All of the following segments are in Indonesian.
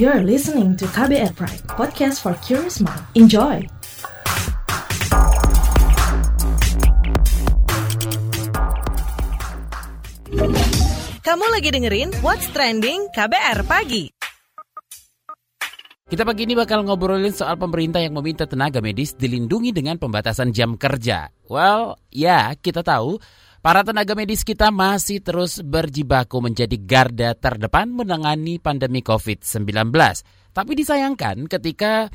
You're listening to KBR Pride, podcast for curious mind. Enjoy! Kamu lagi dengerin What's Trending KBR Pagi. Kita pagi ini bakal ngobrolin soal pemerintah yang meminta tenaga medis dilindungi dengan pembatasan jam kerja. Well, ya kita tahu Para tenaga medis kita masih terus berjibaku menjadi garda terdepan menangani pandemi COVID-19. Tapi disayangkan ketika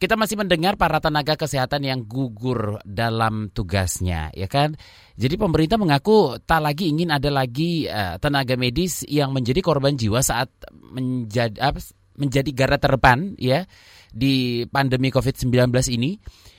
kita masih mendengar para tenaga kesehatan yang gugur dalam tugasnya, ya kan? Jadi pemerintah mengaku tak lagi ingin ada lagi uh, tenaga medis yang menjadi korban jiwa saat menjadi apa, menjadi garda terdepan ya di pandemi COVID-19 ini.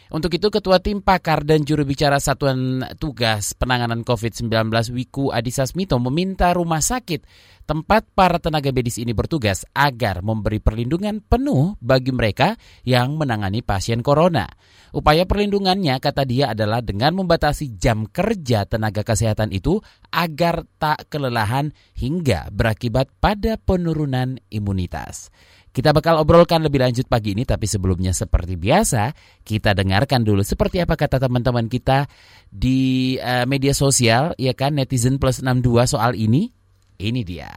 Untuk itu Ketua Tim Pakar dan juru bicara Satuan Tugas Penanganan COVID-19 Wiku Adhisa Smito meminta rumah sakit tempat para tenaga medis ini bertugas agar memberi perlindungan penuh bagi mereka yang menangani pasien corona. Upaya perlindungannya kata dia adalah dengan membatasi jam kerja tenaga kesehatan itu agar tak kelelahan hingga berakibat pada penurunan imunitas. Kita bakal obrolkan lebih lanjut pagi ini, tapi sebelumnya seperti biasa, kita dengarkan dulu seperti apa kata teman-teman kita di uh, media sosial, ya kan, netizen plus 62 soal ini. Ini dia.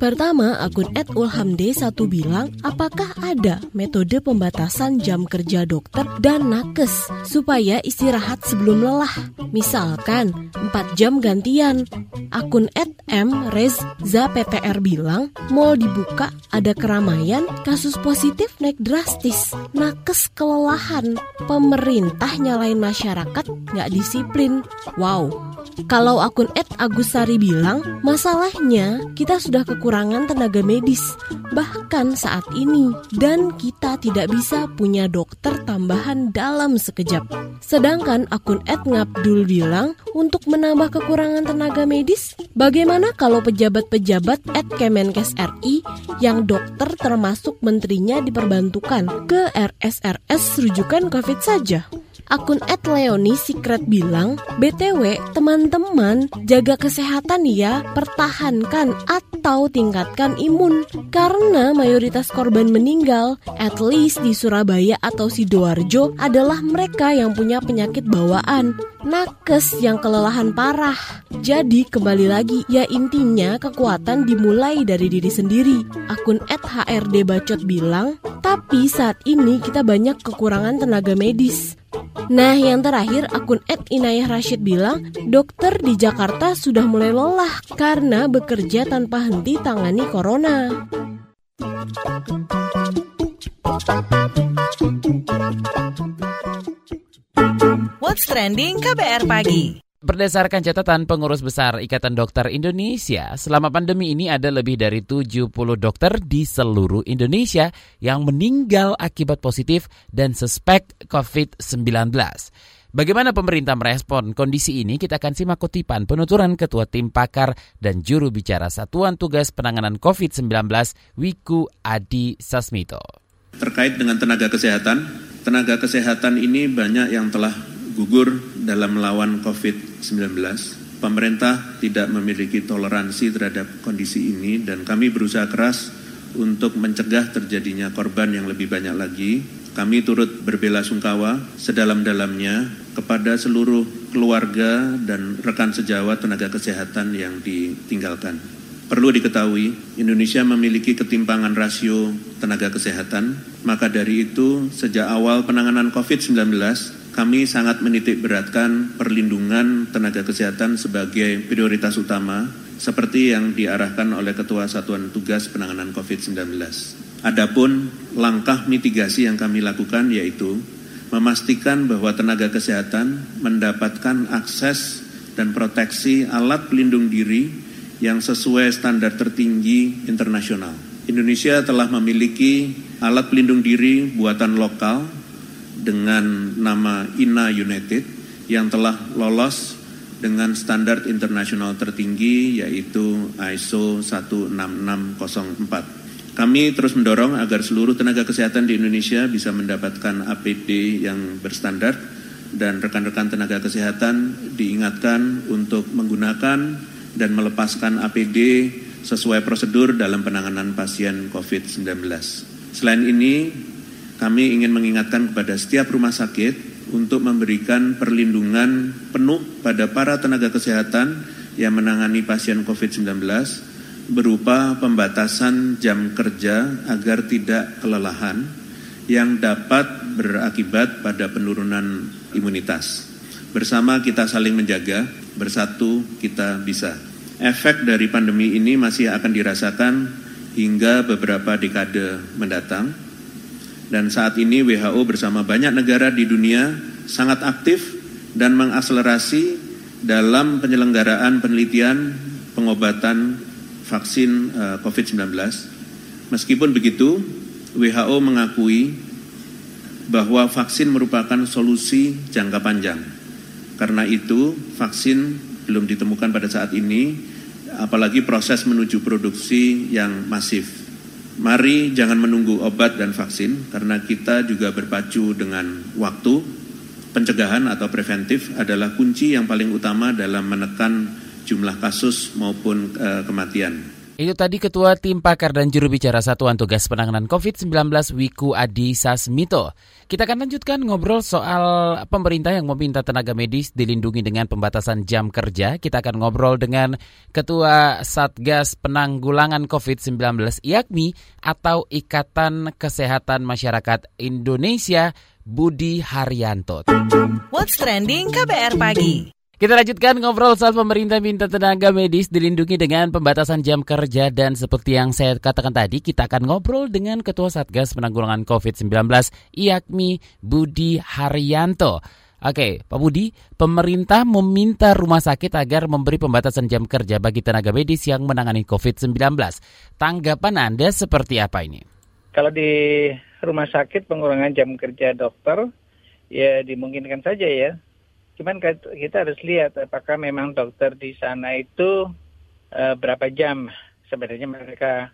Pertama, akun @ulhamd1 bilang, apakah ada metode pembatasan jam kerja dokter dan nakes supaya istirahat sebelum lelah? Misalkan 4 jam gantian. Akun @mrezza_ptr bilang, mall dibuka, ada keramaian, kasus positif naik drastis. Nakes kelelahan, pemerintah nyalain masyarakat nggak disiplin. Wow, kalau akun Agusari bilang, masalahnya kita sudah kekurangan tenaga medis, bahkan saat ini, dan kita tidak bisa punya dokter tambahan dalam sekejap. Sedangkan akun Ngabdul bilang, untuk menambah kekurangan tenaga medis, bagaimana kalau pejabat-pejabat Ed Kemenkes RI yang dokter termasuk menterinya diperbantukan ke RSRS rujukan COVID saja? Akun @leoni secret bilang, BTW teman-teman jaga kesehatan ya, pertahankan atau tingkatkan imun. Karena mayoritas korban meninggal, at least di Surabaya atau Sidoarjo adalah mereka yang punya penyakit bawaan. Nakes yang kelelahan parah. Jadi kembali lagi, ya intinya kekuatan dimulai dari diri sendiri. Akun @hrd bacot bilang, tapi saat ini kita banyak kekurangan tenaga medis. Nah, yang terakhir akun Ed Inayah Rashid bilang, dokter di Jakarta sudah mulai lelah karena bekerja tanpa henti tangani corona. What's trending KBR pagi? Berdasarkan catatan pengurus besar Ikatan Dokter Indonesia, selama pandemi ini ada lebih dari 70 dokter di seluruh Indonesia yang meninggal akibat positif dan suspek COVID-19. Bagaimana pemerintah merespon kondisi ini? Kita akan simak kutipan penuturan Ketua Tim Pakar dan Juru Bicara Satuan Tugas Penanganan COVID-19 Wiku Adi Sasmito. Terkait dengan tenaga kesehatan, tenaga kesehatan ini banyak yang telah gugur dalam melawan COVID-19. Pemerintah tidak memiliki toleransi terhadap kondisi ini dan kami berusaha keras untuk mencegah terjadinya korban yang lebih banyak lagi. Kami turut berbela sungkawa sedalam-dalamnya kepada seluruh keluarga dan rekan sejawat tenaga kesehatan yang ditinggalkan. Perlu diketahui, Indonesia memiliki ketimpangan rasio tenaga kesehatan, maka dari itu sejak awal penanganan COVID-19 kami sangat menitik beratkan perlindungan tenaga kesehatan sebagai prioritas utama seperti yang diarahkan oleh Ketua Satuan Tugas Penanganan COVID-19. Adapun langkah mitigasi yang kami lakukan yaitu memastikan bahwa tenaga kesehatan mendapatkan akses dan proteksi alat pelindung diri yang sesuai standar tertinggi internasional. Indonesia telah memiliki alat pelindung diri buatan lokal dengan nama INA United yang telah lolos dengan standar internasional tertinggi yaitu ISO 16604. Kami terus mendorong agar seluruh tenaga kesehatan di Indonesia bisa mendapatkan APD yang berstandar dan rekan-rekan tenaga kesehatan diingatkan untuk menggunakan dan melepaskan APD sesuai prosedur dalam penanganan pasien COVID-19. Selain ini, kami ingin mengingatkan kepada setiap rumah sakit untuk memberikan perlindungan penuh pada para tenaga kesehatan yang menangani pasien COVID-19 berupa pembatasan jam kerja agar tidak kelelahan yang dapat berakibat pada penurunan imunitas. Bersama kita saling menjaga, bersatu kita bisa. Efek dari pandemi ini masih akan dirasakan hingga beberapa dekade mendatang. Dan saat ini WHO bersama banyak negara di dunia sangat aktif dan mengakselerasi dalam penyelenggaraan penelitian pengobatan vaksin eh, COVID-19. Meskipun begitu, WHO mengakui bahwa vaksin merupakan solusi jangka panjang. Karena itu, vaksin belum ditemukan pada saat ini, apalagi proses menuju produksi yang masif. Mari jangan menunggu obat dan vaksin, karena kita juga berpacu dengan waktu. Pencegahan atau preventif adalah kunci yang paling utama dalam menekan jumlah kasus maupun uh, kematian. Itu tadi Ketua Tim Pakar dan Juru Bicara Satuan Tugas Penanganan COVID-19 Wiku Adi Sasmito. Kita akan lanjutkan ngobrol soal pemerintah yang meminta tenaga medis dilindungi dengan pembatasan jam kerja. Kita akan ngobrol dengan Ketua Satgas Penanggulangan COVID-19 IAKMI atau Ikatan Kesehatan Masyarakat Indonesia Budi Haryanto. What's Trending KBR Pagi kita lanjutkan ngobrol soal pemerintah minta tenaga medis dilindungi dengan pembatasan jam kerja dan seperti yang saya katakan tadi kita akan ngobrol dengan Ketua Satgas Penanggulangan COVID-19 IAKMI Budi Haryanto. Oke, Pak Budi, pemerintah meminta rumah sakit agar memberi pembatasan jam kerja bagi tenaga medis yang menangani COVID-19. Tanggapan Anda seperti apa ini? Kalau di rumah sakit pengurangan jam kerja dokter, ya dimungkinkan saja ya Cuman kita harus lihat apakah memang dokter di sana itu uh, berapa jam sebenarnya mereka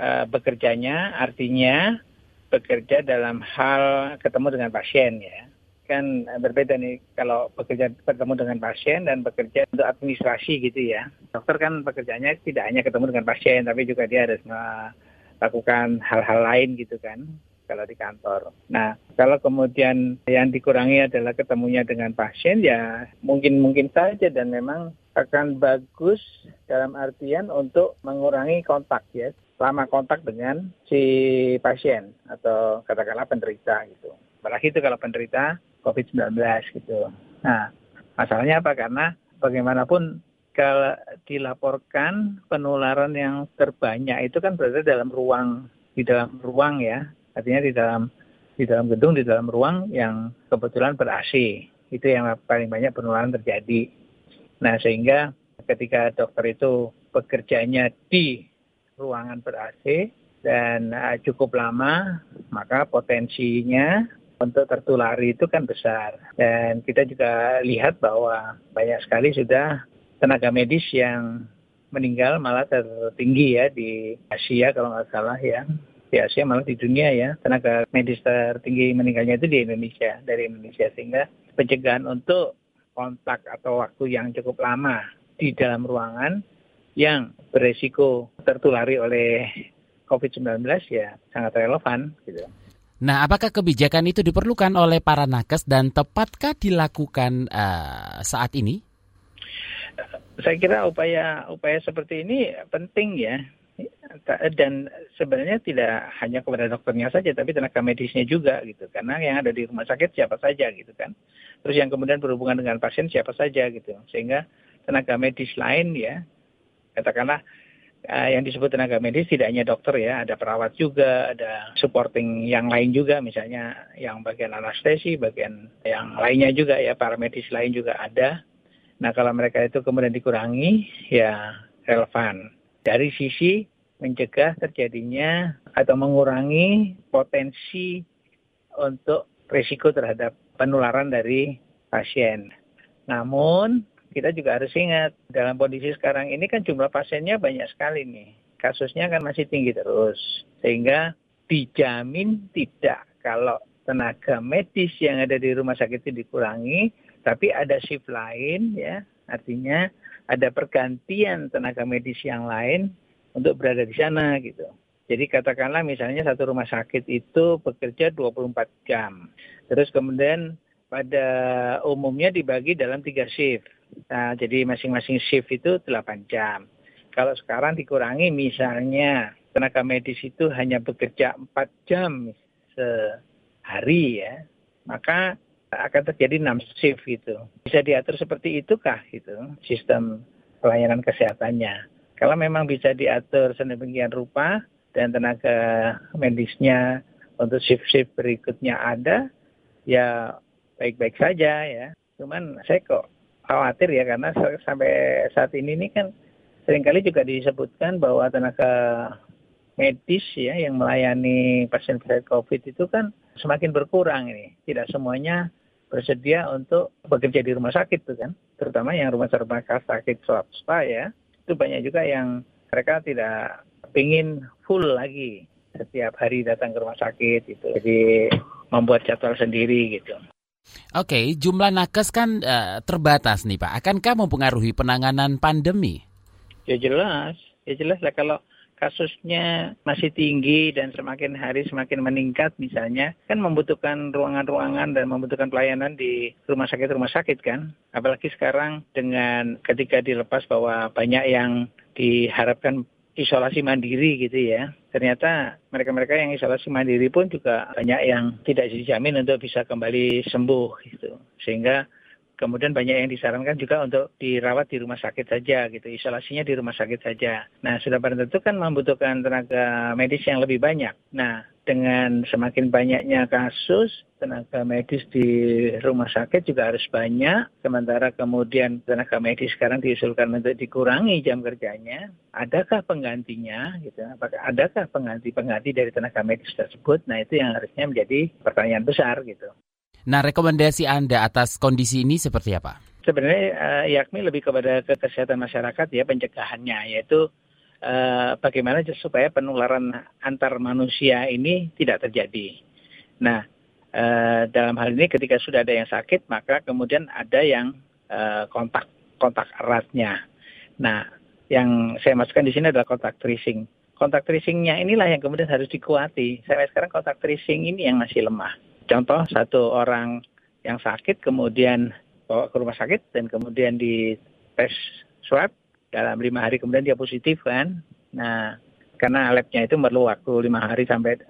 uh, bekerjanya, artinya bekerja dalam hal ketemu dengan pasien ya. Kan berbeda nih kalau bekerja bertemu dengan pasien dan bekerja untuk administrasi gitu ya. Dokter kan pekerjaannya tidak hanya ketemu dengan pasien tapi juga dia harus melakukan hal-hal lain gitu kan kalau di kantor. Nah, kalau kemudian yang dikurangi adalah ketemunya dengan pasien, ya mungkin-mungkin saja dan memang akan bagus dalam artian untuk mengurangi kontak ya, lama kontak dengan si pasien atau katakanlah penderita gitu. Apalagi itu kalau penderita COVID-19 gitu. Nah, masalahnya apa? Karena bagaimanapun kalau dilaporkan penularan yang terbanyak itu kan berada dalam ruang di dalam ruang ya Artinya di dalam di dalam gedung, di dalam ruang yang kebetulan ber AC. Itu yang paling banyak penularan terjadi. Nah, sehingga ketika dokter itu bekerjanya di ruangan ber AC dan uh, cukup lama, maka potensinya untuk tertulari itu kan besar. Dan kita juga lihat bahwa banyak sekali sudah tenaga medis yang meninggal malah tertinggi ya di Asia kalau nggak salah ya di Asia malah di dunia ya tenaga medis tertinggi meninggalnya itu di Indonesia dari Indonesia sehingga pencegahan untuk kontak atau waktu yang cukup lama di dalam ruangan yang beresiko tertulari oleh COVID-19 ya sangat relevan gitu. Nah, apakah kebijakan itu diperlukan oleh para nakes dan tepatkah dilakukan uh, saat ini? Saya kira upaya upaya seperti ini penting ya dan sebenarnya tidak hanya kepada dokternya saja tapi tenaga medisnya juga gitu. Karena yang ada di rumah sakit siapa saja gitu kan. Terus yang kemudian berhubungan dengan pasien siapa saja gitu. Sehingga tenaga medis lain ya katakanlah uh, yang disebut tenaga medis tidak hanya dokter ya. Ada perawat juga ada supporting yang lain juga misalnya yang bagian anestesi bagian yang lainnya juga ya. Para medis lain juga ada. Nah kalau mereka itu kemudian dikurangi ya relevan dari sisi mencegah terjadinya atau mengurangi potensi untuk risiko terhadap penularan dari pasien. Namun kita juga harus ingat dalam kondisi sekarang ini kan jumlah pasiennya banyak sekali nih. Kasusnya kan masih tinggi terus. Sehingga dijamin tidak kalau tenaga medis yang ada di rumah sakit itu dikurangi, tapi ada shift lain ya, artinya ada pergantian tenaga medis yang lain untuk berada di sana gitu. Jadi katakanlah misalnya satu rumah sakit itu bekerja 24 jam. Terus kemudian pada umumnya dibagi dalam tiga shift. Nah, jadi masing-masing shift itu 8 jam. Kalau sekarang dikurangi misalnya tenaga medis itu hanya bekerja 4 jam sehari ya, maka akan terjadi 6 shift gitu. Bisa diatur seperti itukah gitu sistem pelayanan kesehatannya. Kalau memang bisa diatur sedemikian rupa, dan tenaga medisnya untuk shift-shift berikutnya ada, ya baik-baik saja ya. Cuman saya kok khawatir ya karena sampai saat ini ini kan sering kali juga disebutkan bahwa tenaga medis ya yang melayani pasien-pasien COVID itu kan semakin berkurang ini. Tidak semuanya bersedia untuk bekerja di rumah sakit tuh kan. Terutama yang rumah-rumah sakit swasta ya. Itu banyak juga yang mereka tidak ingin full lagi setiap hari datang ke rumah sakit itu. Jadi membuat jadwal sendiri gitu. Oke, jumlah nakes kan uh, terbatas nih Pak. Akankah mempengaruhi penanganan pandemi? Ya jelas, ya jelas lah kalau kasusnya masih tinggi dan semakin hari semakin meningkat misalnya kan membutuhkan ruangan-ruangan dan membutuhkan pelayanan di rumah sakit-rumah sakit kan apalagi sekarang dengan ketika dilepas bahwa banyak yang diharapkan isolasi mandiri gitu ya. Ternyata mereka-mereka yang isolasi mandiri pun juga banyak yang tidak dijamin untuk bisa kembali sembuh gitu. Sehingga kemudian banyak yang disarankan juga untuk dirawat di rumah sakit saja gitu, isolasinya di rumah sakit saja. Nah, sudah pada tentu kan membutuhkan tenaga medis yang lebih banyak. Nah, dengan semakin banyaknya kasus, tenaga medis di rumah sakit juga harus banyak. Sementara kemudian tenaga medis sekarang diusulkan untuk dikurangi jam kerjanya. Adakah penggantinya? Gitu. Apakah adakah pengganti-pengganti dari tenaga medis tersebut? Nah itu yang harusnya menjadi pertanyaan besar gitu. Nah rekomendasi Anda atas kondisi ini seperti apa? Sebenarnya uh, yakni lebih kepada kesehatan masyarakat ya pencegahannya yaitu Eh, bagaimana supaya penularan antar manusia ini tidak terjadi. Nah, uh, dalam hal ini ketika sudah ada yang sakit, maka kemudian ada yang uh, kontak kontak eratnya. Nah, yang saya masukkan di sini adalah kontak tracing. Kontak tracingnya inilah yang kemudian harus dikuati. Sampai sekarang kontak tracing ini yang masih lemah. Contoh satu orang yang sakit kemudian bawa ke rumah sakit dan kemudian di tes swab dalam lima hari kemudian dia positif kan. Nah, karena labnya itu perlu waktu lima hari sampai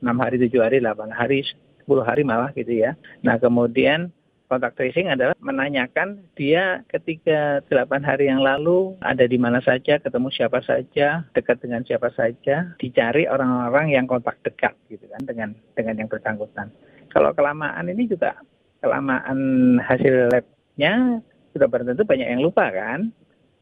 enam hari, tujuh hari, delapan hari, sepuluh hari malah gitu ya. Nah, kemudian kontak tracing adalah menanyakan dia ketika delapan hari yang lalu ada di mana saja, ketemu siapa saja, dekat dengan siapa saja, dicari orang-orang yang kontak dekat gitu kan dengan dengan yang bersangkutan. Kalau kelamaan ini juga kelamaan hasil labnya sudah tentu banyak yang lupa kan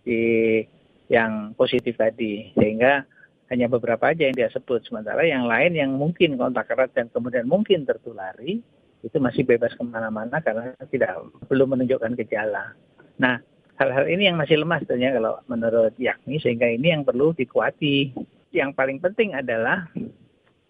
di yang positif tadi sehingga hanya beberapa aja yang dia sebut sementara yang lain yang mungkin kontak erat dan kemudian mungkin tertulari itu masih bebas ke mana-mana karena tidak belum menunjukkan gejala. Nah hal-hal ini yang masih lemah sebenarnya kalau menurut Yakni sehingga ini yang perlu dikuati. Yang paling penting adalah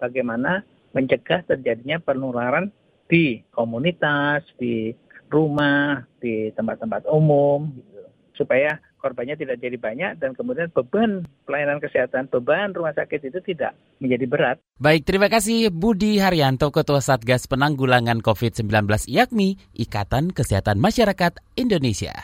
bagaimana mencegah terjadinya penularan di komunitas, di rumah, di tempat-tempat umum, gitu. supaya korbannya tidak jadi banyak dan kemudian beban pelayanan kesehatan, beban rumah sakit itu tidak menjadi berat. Baik, terima kasih Budi Haryanto, Ketua Satgas Penanggulangan COVID-19 IAKMI, Ikatan Kesehatan Masyarakat Indonesia.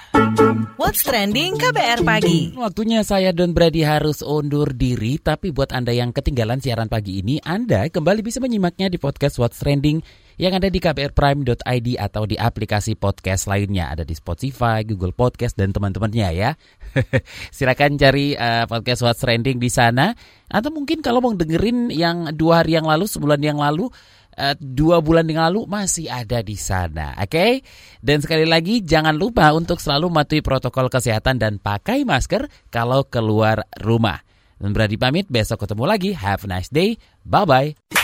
What's Trending KBR Pagi. Waktunya saya Don Brady harus undur diri, tapi buat Anda yang ketinggalan siaran pagi ini, Anda kembali bisa menyimaknya di podcast What's Trending yang ada di kbrprime.id atau di aplikasi podcast lainnya. Ada di Spotify, Google Podcast, dan teman-temannya ya. Silakan cari uh, podcast What's Trending di sana. Atau mungkin kalau mau dengerin yang dua hari yang lalu, sebulan yang lalu, uh, dua bulan yang lalu masih ada di sana. Oke? Okay? Dan sekali lagi jangan lupa untuk selalu mematuhi protokol kesehatan dan pakai masker kalau keluar rumah. Dan berani pamit, besok ketemu lagi. Have a nice day. Bye-bye.